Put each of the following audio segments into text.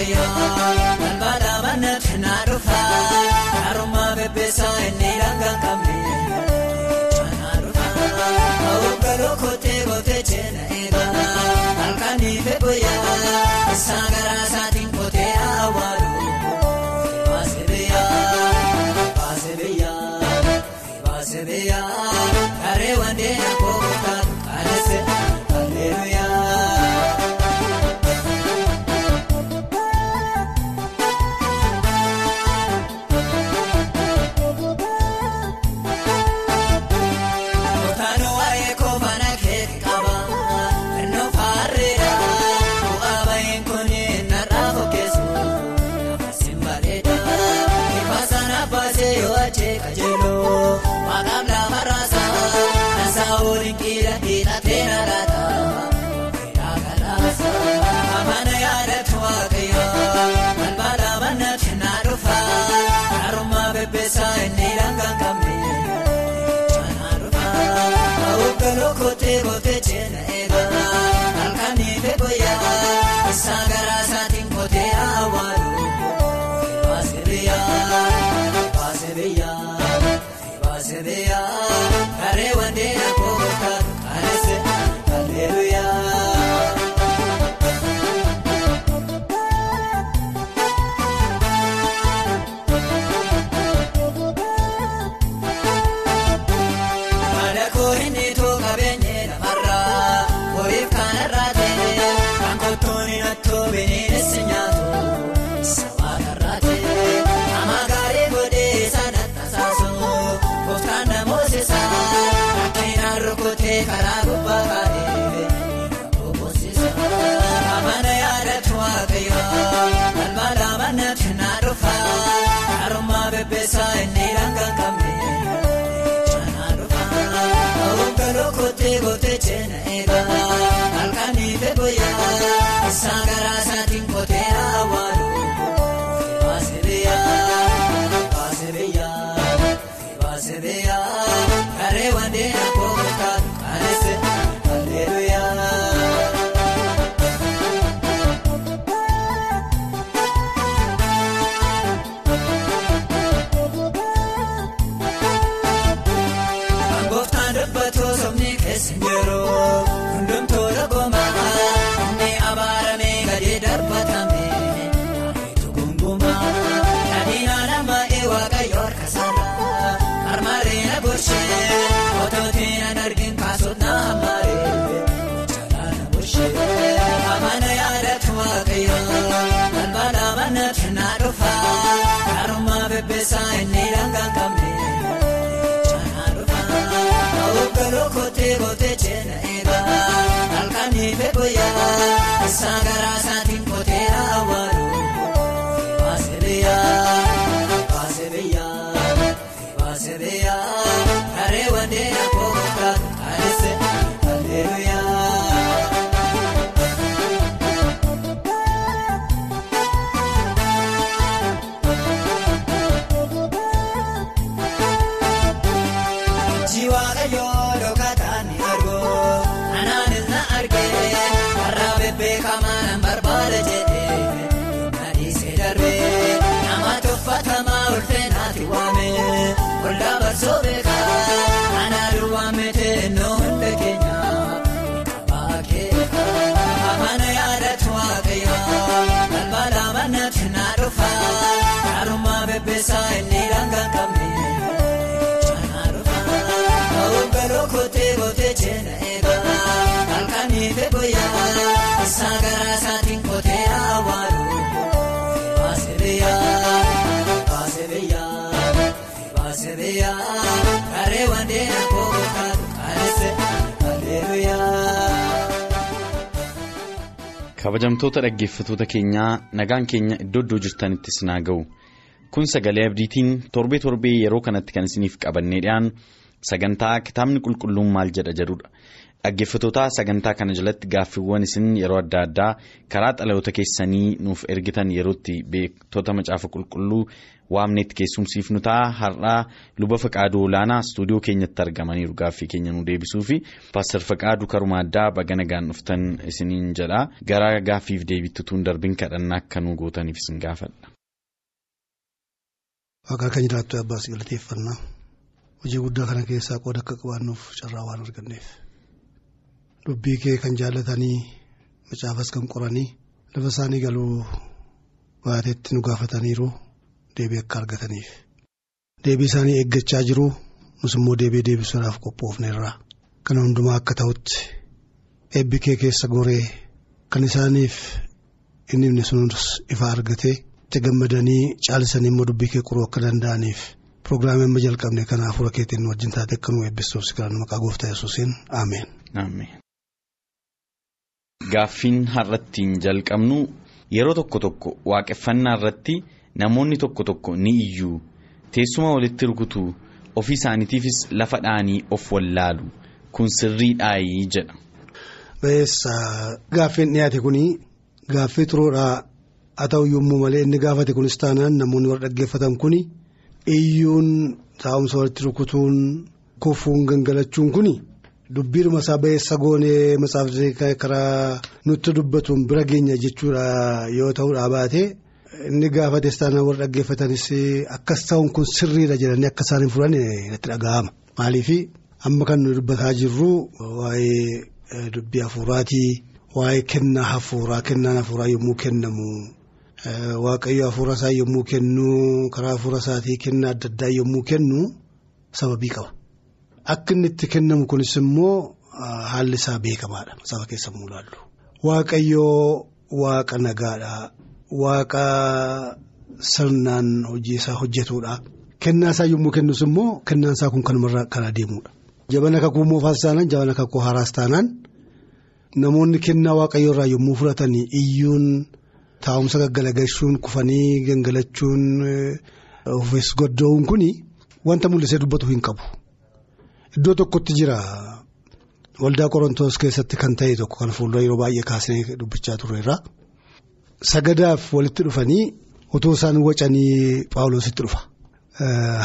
Kalba lamaan na kennaa dhufaa. Karuma bebbeesaa inni rangaan qabne. bootee cina eegaa halkanii fee booyyaa isaa garaa isaatiin bootee hawaasa. gangam sagrada. Malee wandeen akkoo kaatu kaanise Aleluyaa. Kabajamtoota dhaggeeffatoota keenyaa nagaan keenya iddoo iddoo jirtanittis naa ga'u. Kun sagalee abdiitiin torbee torbee yeroo kanatti kan isiniif qabannee dhiyaanu sagantaa kitaabni qulqulluun maal jedha jedhudha. Dhaggeeffatoota sagantaa kana jalatti gaaffiiwwan isin yeroo adda addaa karaa xalayoota keessanii nuuf ergitan yerootti beektota macaafa qulqulluu waamneetti keessumsiifnu ta'a. Har'aa luba faqaaduu olaanaa istuudiyoo keenyatti argamaniiru. Gaaffii keenya nu deebisuu fi paaster faqaaduu karuma addaa baga nagaan dhuftan isiniin jedha gara gaaffiif deebituun darbin kadhannaa akka nu gootaniif isin gaafadha. Waaqaa kan jiraattu abbaas galateeffannaa hojii guddaa kana keessaa qooda akka qabaannuuf carraa waan arganneef dubbii kee kan jaallatanii macaafas kan qoranii lafa isaanii galuu baateetti nu gaafataniiru deebii akka argataniif deebii isaanii eeggachaa jiru nus immoo deebii deebisuudhaaf qophoofneerra kana hundumaa akka ta'utti eebbi kee keessa goree kan isaaniif inni himne sunis ifa argatee itti gammadanii caalisanii immoo dubbii kee qoruu akka danda'aniif pirogiraamii amma jalqabne kana hafuura keetiin wajjin taate akka nu eebbistuuf si kadhannu maqaa gooftaa yesuusiin ameen. Gaaffiin har'attiin jalqabnu yeroo tokko tokko waaqeffannaa irratti namoonni tokko tokko ni iyyuu teessuma walitti rukutu ofii isaaniitiifis lafa dhaanii of wallaalu kun sirriidhaayii jedha. Beessa gaaffiin dhiyaate kuni gaaffii turuudhaa haa ta'u yommuu malee inni gaafate kunis taanaan namoonni warra dhaggeeffatan kuni iyyuun taa'umsa walitti rukutuun kufuun gangalachuun kuni. Dubbiidhuma isaa ba'eessa goonee matsaafni karaa nutti dubbatuun bira geenya jechuudha yoo ta'uudha baate inni gaafates taanaan warra dhaggeeffatanis akkas ta'uun kun sirriidha jedhanii akka isaan hin fudhanne natti dhaga'ama. Maaliif amma kan nuyi dubbataa jirru waa'ee dubbii hafuuraatii waa'ee kennaa hafuuraa kennaan hafuuraa yommuu kennamu waaqayyo hafuura isaa yommuu kennu karaa hafuura isaatii kennaa adda addaa yommuu kennu sababii qaba. Akka inni itti kennamu kunis immoo haalli isaa beekamaadha saba keessa mul'allu. Waaqayyoo waaqa nagaadha. Waaqa sirnaan hojii isaa hojjetudha. Kennaa isaa yommuu kennus immoo kennaan isaa kun kanumarraa kan adeemudha. Jabana kakuu moofaas taanaan jabana kakuu haaraas taanaan namoonni kennaa waaqayyoo irraa yommuu fudhatanii iyyuun taa'umsa gaggalagalchuun kufanii gangalachuun ofis goddo'uun kuni wanta mul'isee dubbatu hin qabu. Iddoo tokkotti jira waldaa qorontoos keessatti kan ta'e tokko kan fuuldura yeroo baay'ee kaasnee dubbichaa turreerra. Sagadaaf walitti dhufanii otoo isaan wacanii paawuloositti dhufa.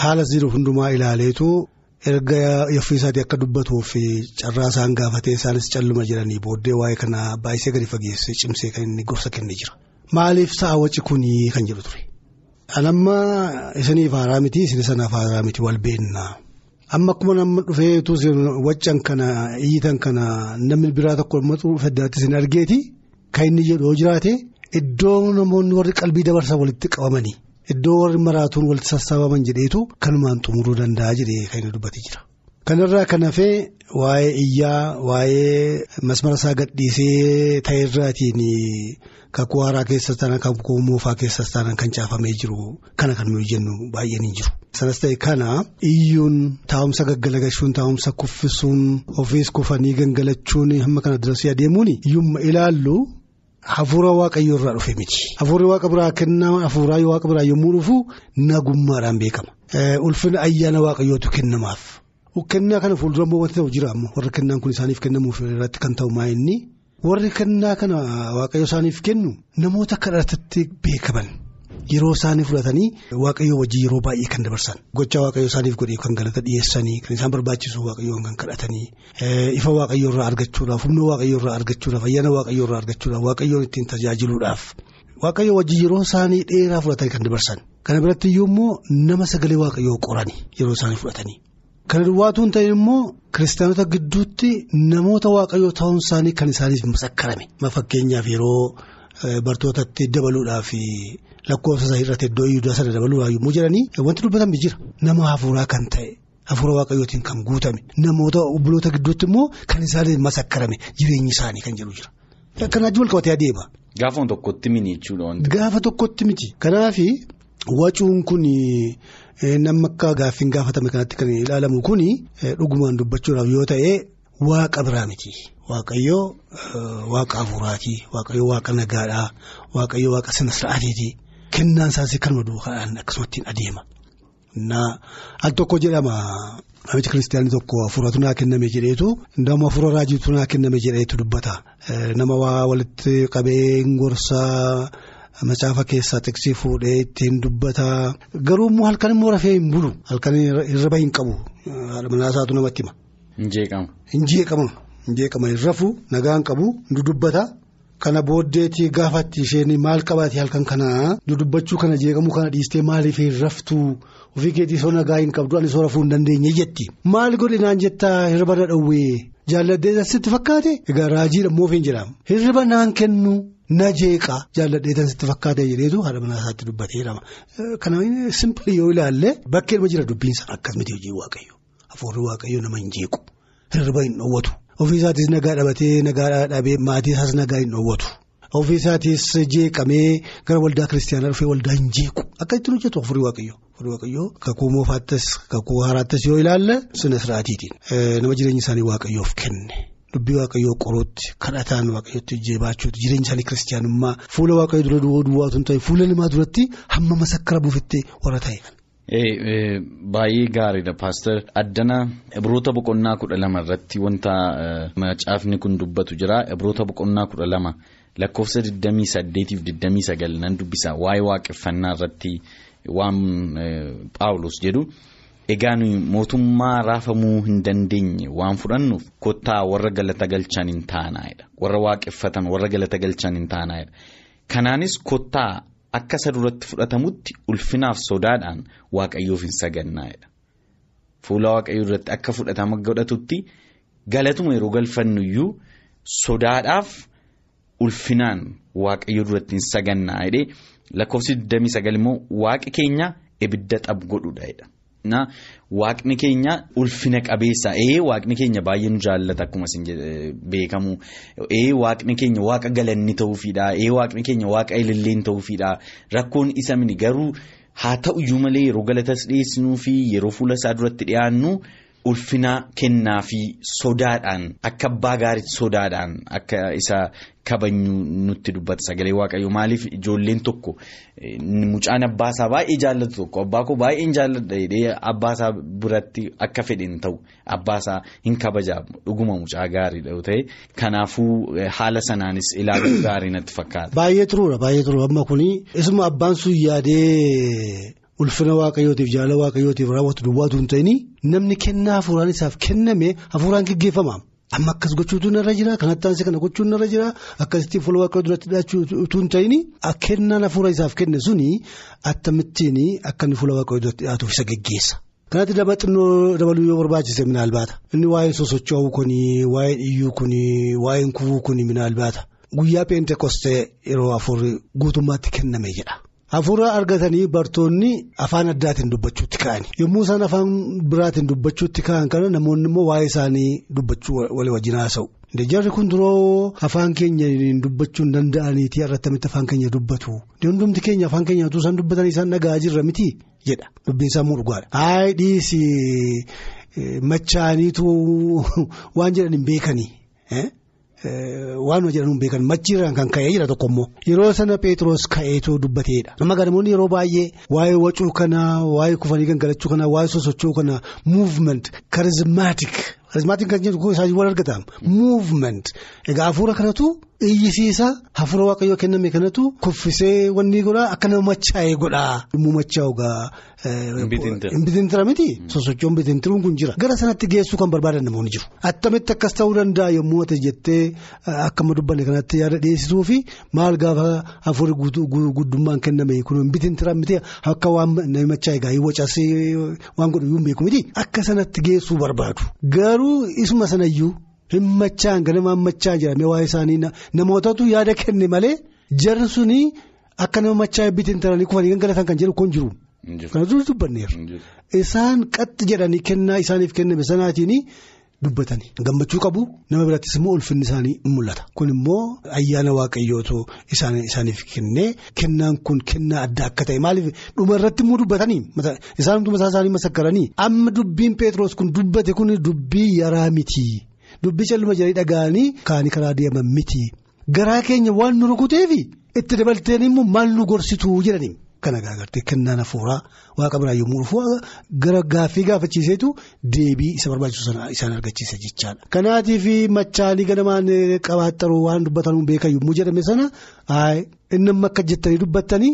Haala jiru hundumaa ilaaleetu erga yaffii isaatii akka dubbatuuf carraa isaan gaafatee isaanis calluma jiranii booddee waa'ee kana baay'isee gadi fageessee cimsee kan inni gorsa kennee jira. Maaliif sa'a waci kunii kan jedhu ture. Anamma isiniif haaraa miti isin sanaaf haaraa miti wal beennaa. Amma akkuma nama dhufeetu waccan kana iyyitan kana namni biraa tokko dhufee addaatti isin argeeti kan inni jedhu yoo jiraate iddoo namoonni warri qalbii dabarsan walitti qabamanii iddoo warri maraatuun walitti sassaabaman jedheetu kanumaan xumuruu danda'a jedhee kan inni dubbatee jira. Kanarraa kan hafee waa'ee iyyaa waa'ee masmara isaa gadhiisee ta'erraatiin kakuu haaraa keessas taanaan kakuu moofaa keessas taanaan kan caafamee jiru kana kan nuyi jennu baay'een hin jiru. Sanas ta'e kana iyyuun taa'umsa gaggalagashuun taa'umsa kuffisuun ofiis kufanii gangalachuun hamma kana darsee adeemuun iyyumma ilaallu hafuura waaqayyoo irraa dhufe miti. Hafuurri waaqa biraa kennaa hafuuraa waaqa biraa yommuu dhufu nagummaadhaan beekama. Ulfina ayyaana waaqayyootu kennamaaf. Kennaa kana fuuldura immoo wanti ta'u jira warri kennaan kun isaaniif kennamuuf irratti kan ta'u maa inni warri kennaa kana waaqayyo isaaniif kennu namoota kadhatatti beekaman. Yeroo isaanii fudhatanii waaqayyoo wajjin yeroo baay'ee kan dabarsan gochaa waaqayyoo isaaniif godhee kan galata dhiyeessanii kan isaan barbaachisu waaqayyoon kan kadhatanii ifa waaqayyoo irraa argachuudhaaf humna waaqayyoo irraa argachuudhaaf ayyaana waaqayyoo irraa argachuudhaaf waaqayyoon ittiin tajaajiluudhaaf waaqayyoo wajjin yeroo isaanii dheeraa fudhatanii kan dabarsan kana biratti immoo nama sagalee waaqayyoo qoranii yeroo isaanii fudhatanii. Kana duwwaatuun ta'e immoo kiristaanota gidduutti namoota waaqayyoo ta'uun isaanii kan isaaniif masakkarame fakkeenyaaf yeroo bartootatti dabaluudhaaf lakkoofsa isaa irratti iddoo iyyuu sana dabaluudhaaf yommuu jedhanii wanti dubbatame jira nama hafuuraa kan ta'e hafuura waaqayyootiin kan guutame namoota obboloota gidduutti immoo kan isaaniif masakkarame jireenyi isaanii kan jedhu jira. Kanaaf wal qabatee adeema. Gaafa tokkotti miti jechuudha. Gaafa tokkotti miti kanaaf wacuun kun nama akka gaaffiin gaafatame kanatti kan ilaalamu kun dhugumaan dubbachuudhaaf yoo ta'e waaqa biraa miti waaqayyoo waaqa hafuuraatii waaqayyoo waaqa nagaadhaa waaqayyoo waaqa sina sir'aateetii kennaan isaas kanuma duukaan akkasumatti adeema. Al tokko jedhama namichi kiristaanii tokko hafuuratu naa kenname jedheetu nama hafuura raajiitu naa kenname jedheetu dubbata. Nama waa walitti qabee gorsaa macaafa keessaa tiksii fuudhee ittiin dubbata. Garuu immoo halkan immoo rafee hin bulu halkan hirriba hin qabu haadha manaasaatu namatti hima. Hin jeeqamu. Hin jeeqamu. Hin jeeqama hin rafu nagaan qabu hin dubbata. Kana booddeetii gaafatti isheen maal qabaate halkan kanaa dudubbachuu kana jeeqamuu kana dhiistee maaliif hin raftuu ofii keetii soo nagaa hin qabdu ani soo rafuu hin dandeenye jetti. Maal godhe naan jettaa hirriba na dhowwee jaalladhee sitti fakkaate egaa raajiidha moofiin jedhama. Hirriba naan kennu na jeeqa jaalladhee sitti fakkaate jedheetu haadha manaa isaatti dubbatee jedhama. Kana simpilii yoo ilaalle bakkee nama jira dubbiin sana akkas miti hojii waaqayyo hafuurri waaqayyo nama hin jeequ hirriba hin dhoowwatu. Ofii isaatis nagaa dhabatee nagaa dhabee maatii isaas nagaa hin dhoowwatu. Ofii isaatis jeeqamee gara waldaa kiristaanaa dhufee waldaa hin jeequ. Akka ittiin hojjetu afurii waaqayyoo. Afurii waaqayyoo kakuu moofaattas kakuu haaraattas yoo ilaalle sina siraatiin nama jireenya isaanii waaqayyoof kenne. Dubbii waaqayyoo qoruutti kadhataan waaqayyootti jeebaachuutti jireenya isaanii kiristaanummaa fuula waaqayyoo dura duwwaatu hin ta'e fuula namaa duratti hamma masakkara buufattee warra ta'e. Baay'ee gaariidha paaster. Addana ibroota boqonnaa kudha lama irratti wanta macaafni kun dubbatu jira. Ibroota boqonnaa kudha lama lakkoofsa 28-29 nan dubbisa. Waa'ee waaqeffannaa irratti waan paawulos jedhu egaa nuyi mootummaa raafamuu hin dandeenye waan fudhannuuf kottaa warra galata galchan hin taanaa'edha warra waaqeffatan warra galata galchan hin taanaa'edha kanaanis kottaa. Akka isa duratti fudhatamutti ulfinaaf sodaadhaan waaqayyoof hin sagannaa'edha. Fuula waaqayyoo duratti akka fudhatama godhatutti galatuma yeroo galfannu iyyuu sodaadhaaf ulfinaan waaqayyoo duratti hin sagannaa'edha. Lakkoofsi 29 immoo waaqi keenya ibidda xab godhudha. Waaqni keenya ulfina qabeessa ee waaqni keenya baay'ee nu jaallata akkuma isin beekamu. Ee waaqni keenya waaqa galanni ta'uufidha ee waaqni keenya waaqa ililleen ta'uufidha rakkoon isa mini garuu haa ta'uyyuu malee yeroo galatas dhiyeessinuu fi yeroo fuula isaa duratti dhiyaannu ulfina kennaa fi sodaadhaan akka abbaa gaariitti sodaadhaan akka isa kabajnu nutti dubbata sagalee waaqayyoo maaliif ijoolleen tokko mucaan abbaasaa baay'ee jaallatu tokko abbaa koo baay'een jaalladha jedhee abbaasaa biratti akka fedhen ta'u abbaasaa hin kabajaamu dhuguma mucaa gaariidha yoo ta'e kanaafuu haala sanaanis ilaaluu gaarii natti fakkaata. Baay'ee turuudha baay'ee turuudha amma kuni isuma abbaan sun yaadee. Ulfina waaqayyootiif jaalala waaqayyootiif raawwatu duwwaatu hin ta'in namni kennaa hafuuraan isaaf kenname hafuuraan gaggeeffama. Amma akkas gochuutu narra jira kanatti aansee kana gochuun narra jira akkasitti fuula waaqayyoo duratti dhiyaachuutu hin ta'in kennaan hafuura isaaf kenne suni akkamittiin akka inni fuula waaqayyoo duratti dhiyaatuuf isa gaggeessa. Kanatti daba xinnoo dabaluu yoo barbaachise minaal baata inni waa'een sosocho'uu kuni waa'een iyyuu kuni waa'een kufuu kuni minaal baata guyyaa peentekostee yeroo hafuurri guutummaatti kenname jedha. Hafuura argatanii bartoonni afaan addaatiin dubbachuutti ka'ani. Yommuu isaan afaan biraatiin dubbachuutti ka'an kana namoonni immoo waa'ee isaanii dubbachuu walii wajjin haasa'u. Jarri kun duroo afaan keenya dubbachuu hin danda'aniiti irratti afaan keenya dubbatu. Hundumti keenya afaan keenya utuu isaan dubbatanii isaan dhagaa jirra miti jedha. Dubbiin immoo dhugaadha. Hayi dhiisi machaaniitu waan jedhan hin beekanii. Waan jedhan hin beekan machiirraan kan ka'ee jira tokko immoo yeroo sana Pheexroos ka'eetu dubbateedha. Nama namoonni yeroo baay'ee waa'ee wacuu kanaa waa'ee kufanii gangalachuu kanaa waa'ee sosocho'uu kanaa movement karizmaatik karizmaatik kan jedhu isaa wal argata. Movement. Egaa hafuura kanatu iyyisiisa hafuura waaqayyoo kenname kanatu kuffisee wanni godhaa akka nama machaa'ee godhaa. Yommuu machaa'u gaa. Inbitintira miti? Sosochoon bitintiruun kun jira gara sanatti geessuu kan barbaadan namoonni jiru attamitti akkas ta'uu danda'a yommuu ati jettee akkama dubbanne kanatti yaada dhiyeessituu fi maal gaafa hafuurri guddummaan kenname kun inbitintira miti akka waan namicha egaa wacas waan godhu iyyuu beeku miti akka sanatti geessuu barbaadu garuu isuma sanayyuu hin machaan ganamaan machaa jedhamee waa'ee isaanii namootatu yaada kenne malee jarri suni akka nama machaa bitintiranii kufanii gangalatan kan jedhu kun jiru. Kana dubbanneerra. Isaan qaxxi jedhanii kennaa isaaniif kenname sanaatiin dubbatanii gammachuu qabu nama birattis immoo ulfinni isaanii in mul'ata. Kun immoo ayyaana waaqayyootu isaaniif kennee kennaan kun kennaa adda akka ta'e maaliif dhuma irratti immoo dubbatanii isaan mataa isaanii masakkaranii amma dubbiin Peteroos kun dubbate kun dubbii yaraa miti. dubbicha ilma jedhanii dhaga'anii kaanii karaa deeman miti garaa keenya waan nu rukuteefi itti dabalteen immoo maal nu gorsituu jedhanii. Kana gaagartee kennaan hafuuraa waaqa biraa yommuu dhufu gara gaaffii gaafachiiseetu deebii isa barbaachisu sana isaan argachiisa jechaadha. Kanaatiif machaanii ganamaan qabaaxaruu waan dubbatan beekan yommuu jedhame sana inni akka jettanii dubbattanii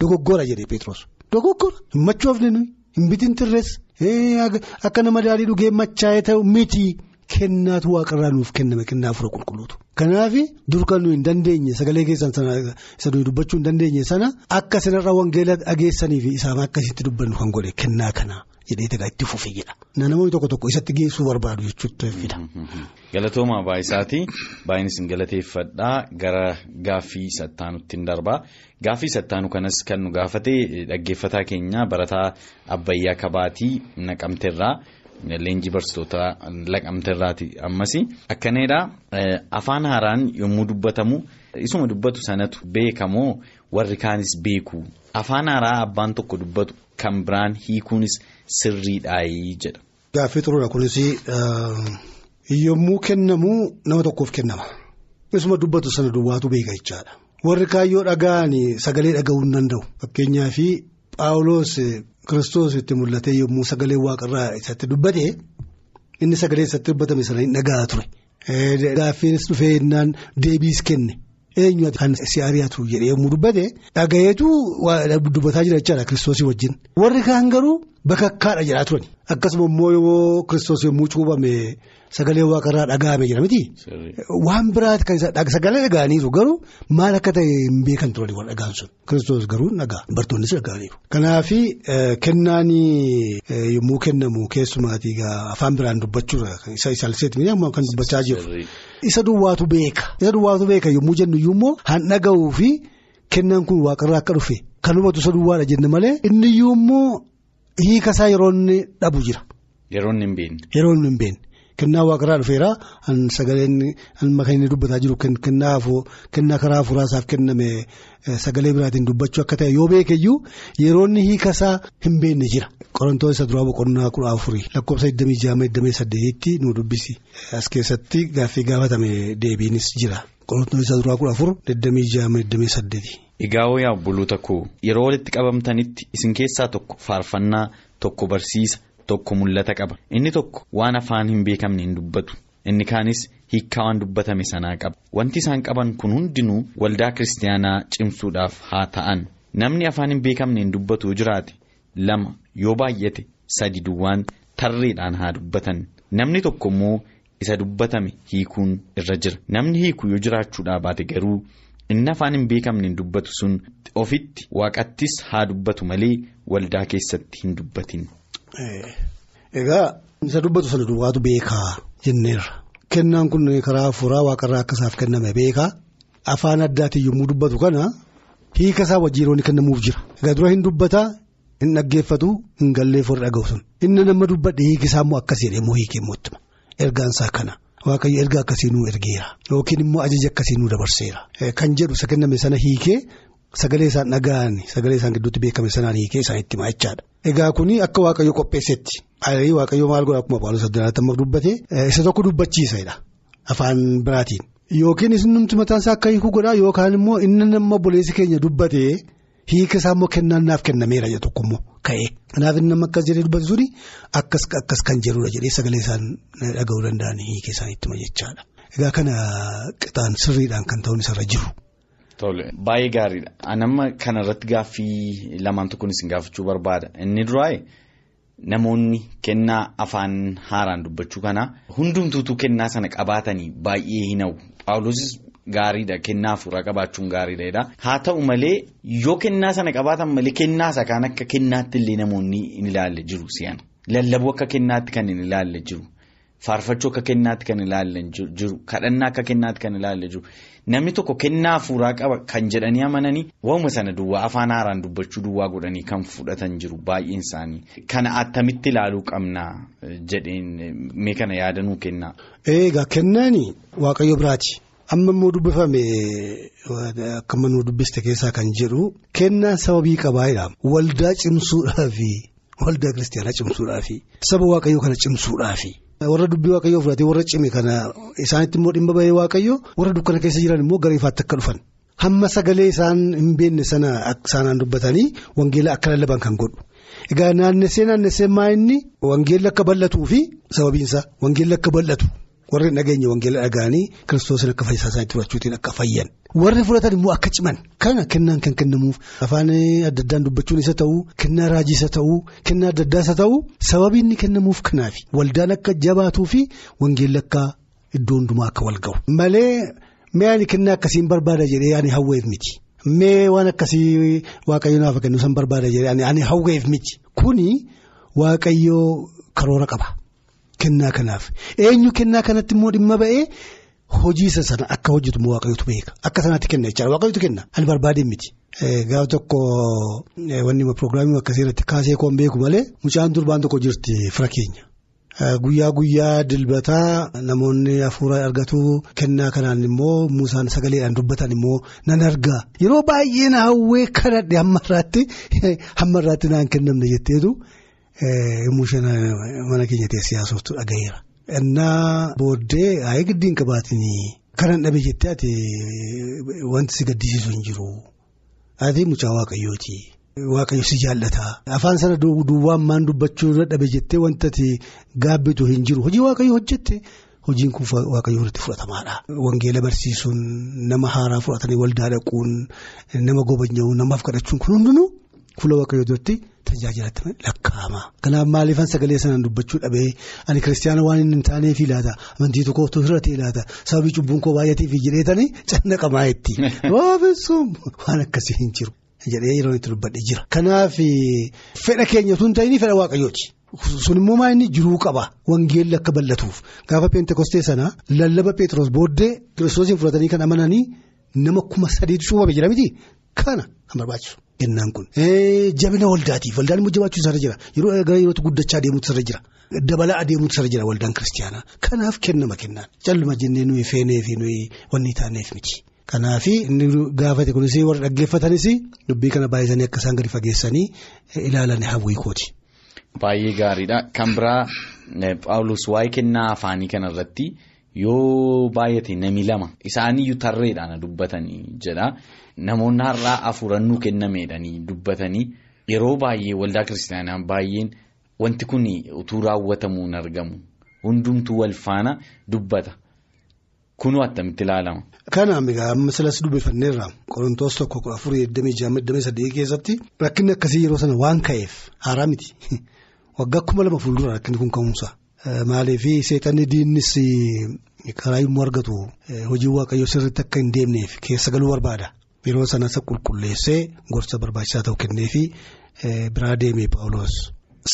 dogoggora jedhee Peteroos. Dogoggora hin machoofne nuyi hin bitin tirrees akka nama daadhii dhugee machaa'ee ta'u miti kennaatu waaqarraa nuuf kenname kennaa hafuura qulqulluutu. Kanaaf dur kan nuyi hin dandeenye sagalee keessan sana isa dubbachuu hin dandeenye sana akka sanarra wangeela dhageessanii fi isaan akkasitti dubbannu kan godhe kennaa kana jedhee tagaa itti fufe jedha. Namoonni tokko tokko isatti geessuu barbaadu jechuudha fida. Galatooma baay'isaati baay'inis hin galateeffadhaa gara gaaffii sattaanutti hin darbaa gaaffii sattaanu kanas kan nu gaafate dhaggeeffataa keenya barataa Abbayyaa Kabaatii naqamteerraa. Leenjii barsiisota laqamteerraati ammas akkanedha afaan haaraan yommuu dubbatamu isuma dubbatu sanatu beekamoo warri kaanis beeku. Afaan haaraa abbaan tokko dubbatu kan biraan hiikuunis sirriidhaayii jedha. Gaaffii xuruura kunis yommuu kennamu nama tokkoof kennama. Isuma dubbatu sana duwwaatu beeka jechaadha. Warri kaayyoo dhaga'an sagalee dhaga'uu hin danda'u. Fakkeenyaaf Paawuloos. Kiristoos itti mul'ate yommuu sagalee waaqarraa isatti dubbate inni sagalee isatti dubbatame sana hin dhaga'aa ture. Gaaffiinis dhufee innaan deebiis kenne eenyu kan si ari'atu jedhee yommuu dubbate dhagayeetu dubbataa jira jechaadha kiristoosii wajjin. Warri kaan garuu bakakkaadha jedhaa turani akkasuma immoo yoo kiristoos yommuu cuubame sagalee waaqarraa dhaga'ame jira miti. Waan biraati kan sagalee dhaga'aniiru garuu maal akka ta'e hin beekan turani warra dhagaan sun kiristoos garuu dhagaa bartoonnis dhaga'aniiru. Kanaaf kennaan yommuu kennamu keessumaatii afaan biraan dubbachuudha isa isaalseetti kan dubbachaa jiru. Isa duwwaatu beeka isa duwwaatu beeka yommuu jennu iyyuu han dhaga'uu fi kennaan kun waaqarraa akka dhufe kan hubatu isa duwwaadha jenne malee inni iyyuu immoo hiikasaa yeroo inni dhabu jira. Yeroo inni hin beekne. Kennaa waaqarraa dhufeera sagaleen kan inni dubbataa jiru kennaa karaa hafuuraasaaf kenname sagalee biraatiin dubbachuu akka ta'e yoo beekeyyuu yeroo inni hiikasaa hin beekne jira. Qorantoota isa duraa boqonnaa kudha afurii lakkoofsa 26-28tti nu dubbisi as keessatti gaaffii gaafatame deebiinis jira. Qorantoota isa duraa kudha afur 26-28. Egaa yaa obboloota koo yeroo walitti qabamtanitti isin keessaa tokko faarfannaa tokko barsiisa. Tokko mul'ata qaba. Inni tokko waan afaan hin beekamne hin dubbatu. Inni kaanis hiikkaa waan dubbatame sanaa qaba. Wanti isaan qaban kun hundinuu waldaa kiristaanaa cimsuudhaaf haa ta'an. Namni afaan hin beekamne hin dubbatu jiraate lama yoo baay'ate sadi duwwaan tarreedhaan haa dubbatan. Namni tokko immoo isa dubbatame hiikuun irra jira. Namni hiiku yoo jiraachuudhaa baate garuu inni afaan hin beekamne hin dubbatu sun ofitti waaqattis haa dubbatu malee waldaa keessatti hin dubbatin. Egaa isa dubbatu sana duwwaatu beekaa jenneerra. Kennaan kun karaa hafuuraa waaqarraa akka isaaf kenname beekaa. Afaan addaatiin yommuu dubbatu kana hiika isaa wajjin yeroo inni kennamuuf jira. Egaa dura hin dubbataa hin dhaggeeffatu hin galleef warri dhaga'u sun. Inni nama dubbadhe hiiki isaa immoo akkas jedhee immoo hiikee immoo ittuma. Ergaan isaa kana. Waaqayyo erga akkasii nuu ergeera. Yookiin immoo ajaja akkasii nuu dabarseera. Kan jedhu isa kenname sana hiikee. Sagalee isaan dhaga'an sagalee isaan gidduutti beekame sanaan hiikee isaan itti maachaadha. Egaa kuni akka waaqayyo qopheessetti ayii waaqayyo maal godha akkuma Phaawulos Addunyaatti dubbate isa tokko dubbachiisadha afaan biraatiin. Yookiin isin numti mataan isaa akka hiikuu godhaa yookaan immoo inni nama obboleessi keenya dubbatee hiika isaa immoo kennaan naaf kennameera jedhu tokko immoo ka'ee. Kanaaf inni nama akkas jedhee dubbatu suni akkas akkas kan jedhudha jedhee sagalee isaan dhaga'uu danda'an hiika isaan ittuma jechaadha. Egaa kana qixaan sirriidhaan kan ta'uun isarra jiru. Tole baay'ee gaariidha. Anamma kanarratti gaaffii lamaan tokkoon isin gaafachuu barbaada. Inni duraa'e namoonni kennaa afaan haaraan dubbachuu kana hundumtuutu kennaa sana qabaatanii baay'ee hin hawwu. Paawulosis gaariidha kennaa hafuuraa qabaachuun gaariidha. Haa ta'u malee yoo kennaa sana qabaatan malee kennaa isa kaan akka kennaatti illee namoonni hin ilaalle jiru si'ana. Lallabuu akka kennaatti kan hin ilaalle jiru. Faarfachuu akka kennaatti kan ilaalle jiru. Kadhannaa akka kennaatti kan ilaalle jiru. Namni tokko kennaa hafuuraa qaba kan jedhanii amananii waanuma sana duwwaa afaan haaraan dubbachuu duwwaa godhanii kan fudhatan jiru baay'een isaanii. Kana attamitti ilaaluu qabna jedheen mee kana yaadanuu kennaa. Egaa kennaani waaqayyo biraati. Amma immoo dubbifame akka manuu dubbiste keessaa kan jedhu kennaan sababii qabaayidha. Waldaa cimsuudhaafi waldaa kiristaanaa cimsuudhaafi saba waaqayyoo kana cimsuudhaafi warra dubbii waaqayyoo fudhatee warra cime kana isaanitti immoo dhimma bahee waaqayyoo warra dukkana keessa jiran immoo gara ifaatti akka dhufan hamma sagalee isaan hin beekne sana isaanaan dubbatanii wangeela akka lallaban kan godhu. Egaa naannessee naannessee maa'inni wangeelli akka bal'atuu fi sababiinsa wangeelli akka bal'atu warri nageenya wangeela dhaga'anii kiristoosni akka fayyisaa isaaniitti fudhachuutiin akka fayyan. Warri fudhatan immoo akka ciman kana kennaan kan kennamuuf afaan adda addaan dubbachuun isa ta'uu kennaa raajii isa ta'uu kennaa adda addaa isa ta'uu sababii inni kennamuuf kanaafi waldaan akka jabaatuu fi wangeelli akka iddoo hundumaa akka wal ga'u. Malee mi'aan kennaa akkasiin barbaada jedhee ani hawweef miti. Mee waan akkasii waaqayyo naaf kennu san barbaada jedhee ani hawweef miti kuni waaqayyoo karoora qaba kennaa kanaaf. Eenyu kennaa kanatti immoo dhimma ba'ee hojii isa sana akka hojjetu immoo waaqayyotu beeka. Akka sanaatti kenna jechaadha waaqayyotu kenna. Ani barbaadeen miti. Gaafa tokko wanni pirogiraamii akkasii irratti kaasee koon beeku malee mucaan durbaan tokko jirti fira keenya. Guyyaa guyyaa dilbataa namoonni hafuura argatu kennaa kanaan immoo muusaan sagaleedhaan dubbatan immoo nan argaa. Yeroo baay'ee na hawwee kadhadhe hamma irraatti naan kennamne jetteetu mana keenya teessee haasoftu dhagaheera. Innaa booddee haayee giddiin qabaatinii kanan dhabe jettee ati wanti si gaddisiisu hin jiru ati mucaa waaqayyooti. Waaqayyo si jaallata afaan sana duwwaan maan dubbachuu dhabe jettee wanta ati gaabbitu hin jiru hojii waaqayyo hojjette hojiin kun waaqayyo irratti fudhatamaadha. Wangeela barsiisuun nama haaraa fudhatanii waldaa dhaquun nama gobanya'uun namaaf kadhachuun kun hundinuu fuula waaqayyo duratti tajaajilatti lakkaa'ama. Kanaaf maaliifan sagalee sanaan dubbachuu dhabee ani kiristaana waan hin taaneef laata amantii tokko hir'atee laata sababii cubbuun koo baay'ateef jedheetanii cannaqamaa itti oofisuun waan akkasii hin jiru. jedhee yeroo itti dubbadhe jira. Kanaaf fedha keenya tun ta'in fedha waaqayyooti. Sun immoo maa inni jiruu qaba. Wangeelli akka bal'atuuf. Gaafa peentekostee sana lallaba Pheexroos booddee kiristoosiin fudhatanii kan amananii nama kuma sadiitu cuubame jira miti. Kana kan barbaachisu. Kennaan kun. Jabina waldaatiif waldaan immoo jabaachuun isarra jira. Yeroo gara yerootti guddachaa adeemuutu isarra jira. Dabalaa adeemuutu isarra jira waldaan kiristaanaa. Kanaaf kennama kennaan. Calluma jennee nuyi feenee fi nuyi wanni taaneef miti. Kanaaf inni gaafate kunis warra dhaggeeffatanis dubbii kana baay'isanii akka isaan gadi fageessanii ilaalan hawwiikooti. Baay'ee gaariidha. Kan biraa Paawulos waa'ee kennaa afaanii kanarratti yoo baay'ate nami lama isaaniyyuu tarreedhaan dubbatanii jedha. Namoonni har'aa afuurannuu kennameedhanii dubbatanii yeroo baay'ee waldaa kiristaanaa baay'een wanti kun utuu raawwatamuu hin argamu. Hundumtuu wal faana dubbata. Kunuu attamitti ilaalama. Kanaaf egaa amma silas dubbifanneerra qorontoos tokko kudha afurii digdamii jaha digdamii saddeet keessatti rakkinni akkasii yeroo sana waan ka'eef haaraa miti waggaa kuma lama fuuldura rakkinni kun ka'umsa. Maaliif seexanni diinnis karaa yommuu argatu hojii waaqayyoo sirriitti akka hin deemneef keessa galuu barbaada. Yeroo sana isa qulqulleessee gorsa barbaachisaa ta'u kenneefi biraa deemee Paawuloos.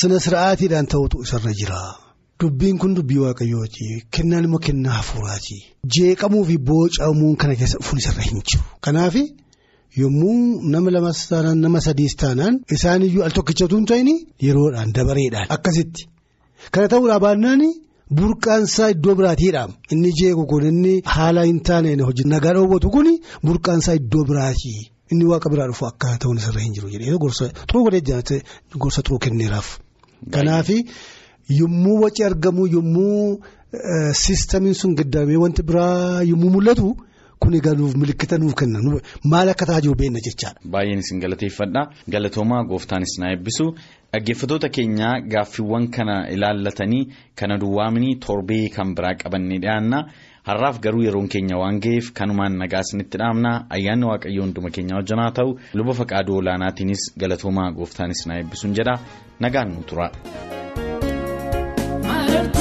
Sina sira'aatiidhaan ta'utu isarra jira. Dubbiin kun dubbii waaqayyooti. Kennaan immoo kennaa hafuuraati. Jeeqamuu fi boocamuun kana keessa dhufuun isarra hin jiru. Kanaaf yommuu nama lamas taanaan nama sadiis taanaan isaaniyyuu al tokkichatu hin ta'in yeroodhaan dabareedhaan akkasitti. Kana ta'uudhaa baannaan burqaansaa iddoo biraatiidha. Inni jeequ kun inni haala hin taaneen hojii nagaa dhoowwatu kun burqaansaa iddoo biraati. Inni waaqa biraa dhufu akka ta'uun isarra hin jiru jedhee gorsa xuruu godhee gorsa xuruu kenneeraaf. Kanaaf. Yommuu waci argamu yommuu siistamiin sun gaddaamee wanti biraa yommuu mul'atu kun egaa nuuf milikkita nuuf kenna maal akka ta'aa jiru beekna jechaadha. Baay'een isin galateeffadha. Galatoomaa gooftaanis na eebbisu. Dhaggeeffattoota keenyaa gaaffiiwwan kana ilaallatanii kana duwwaamanii torbee kan biraa qabannee dhiyaanna. Har'aaf garuu yeroon keenya waan ga'eef kanumaan nagaa isinitti dhaamna ayyaanni waaqayyoo hunduma keenya wajjin haa ta'u luba faqaaduu olaanaatiinis galatoomaa gooftaanis na eebbisuun jedha nagaan nu tura. Maaltu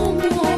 mundo.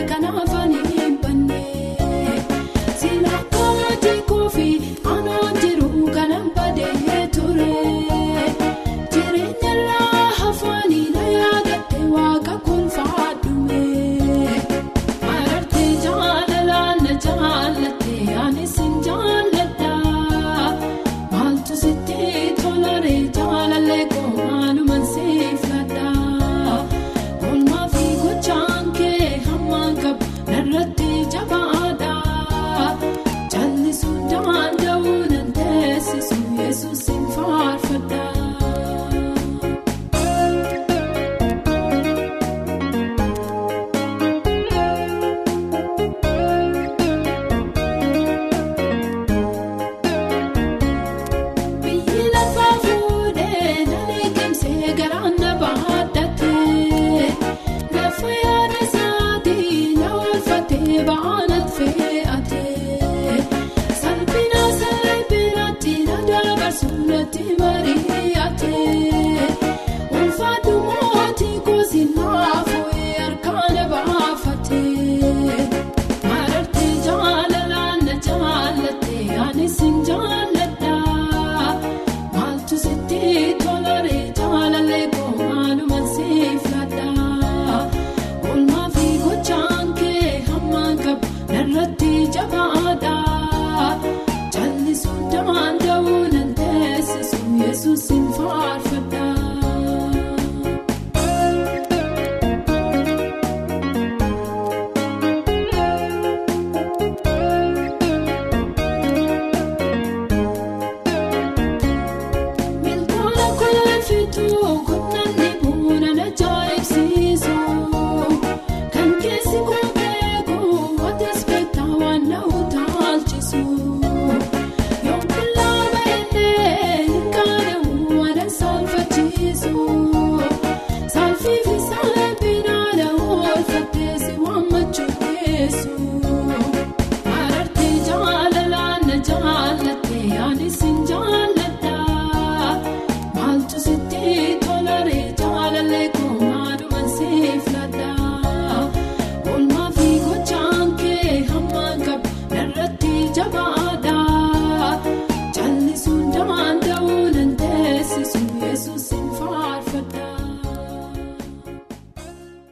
kanaafaa.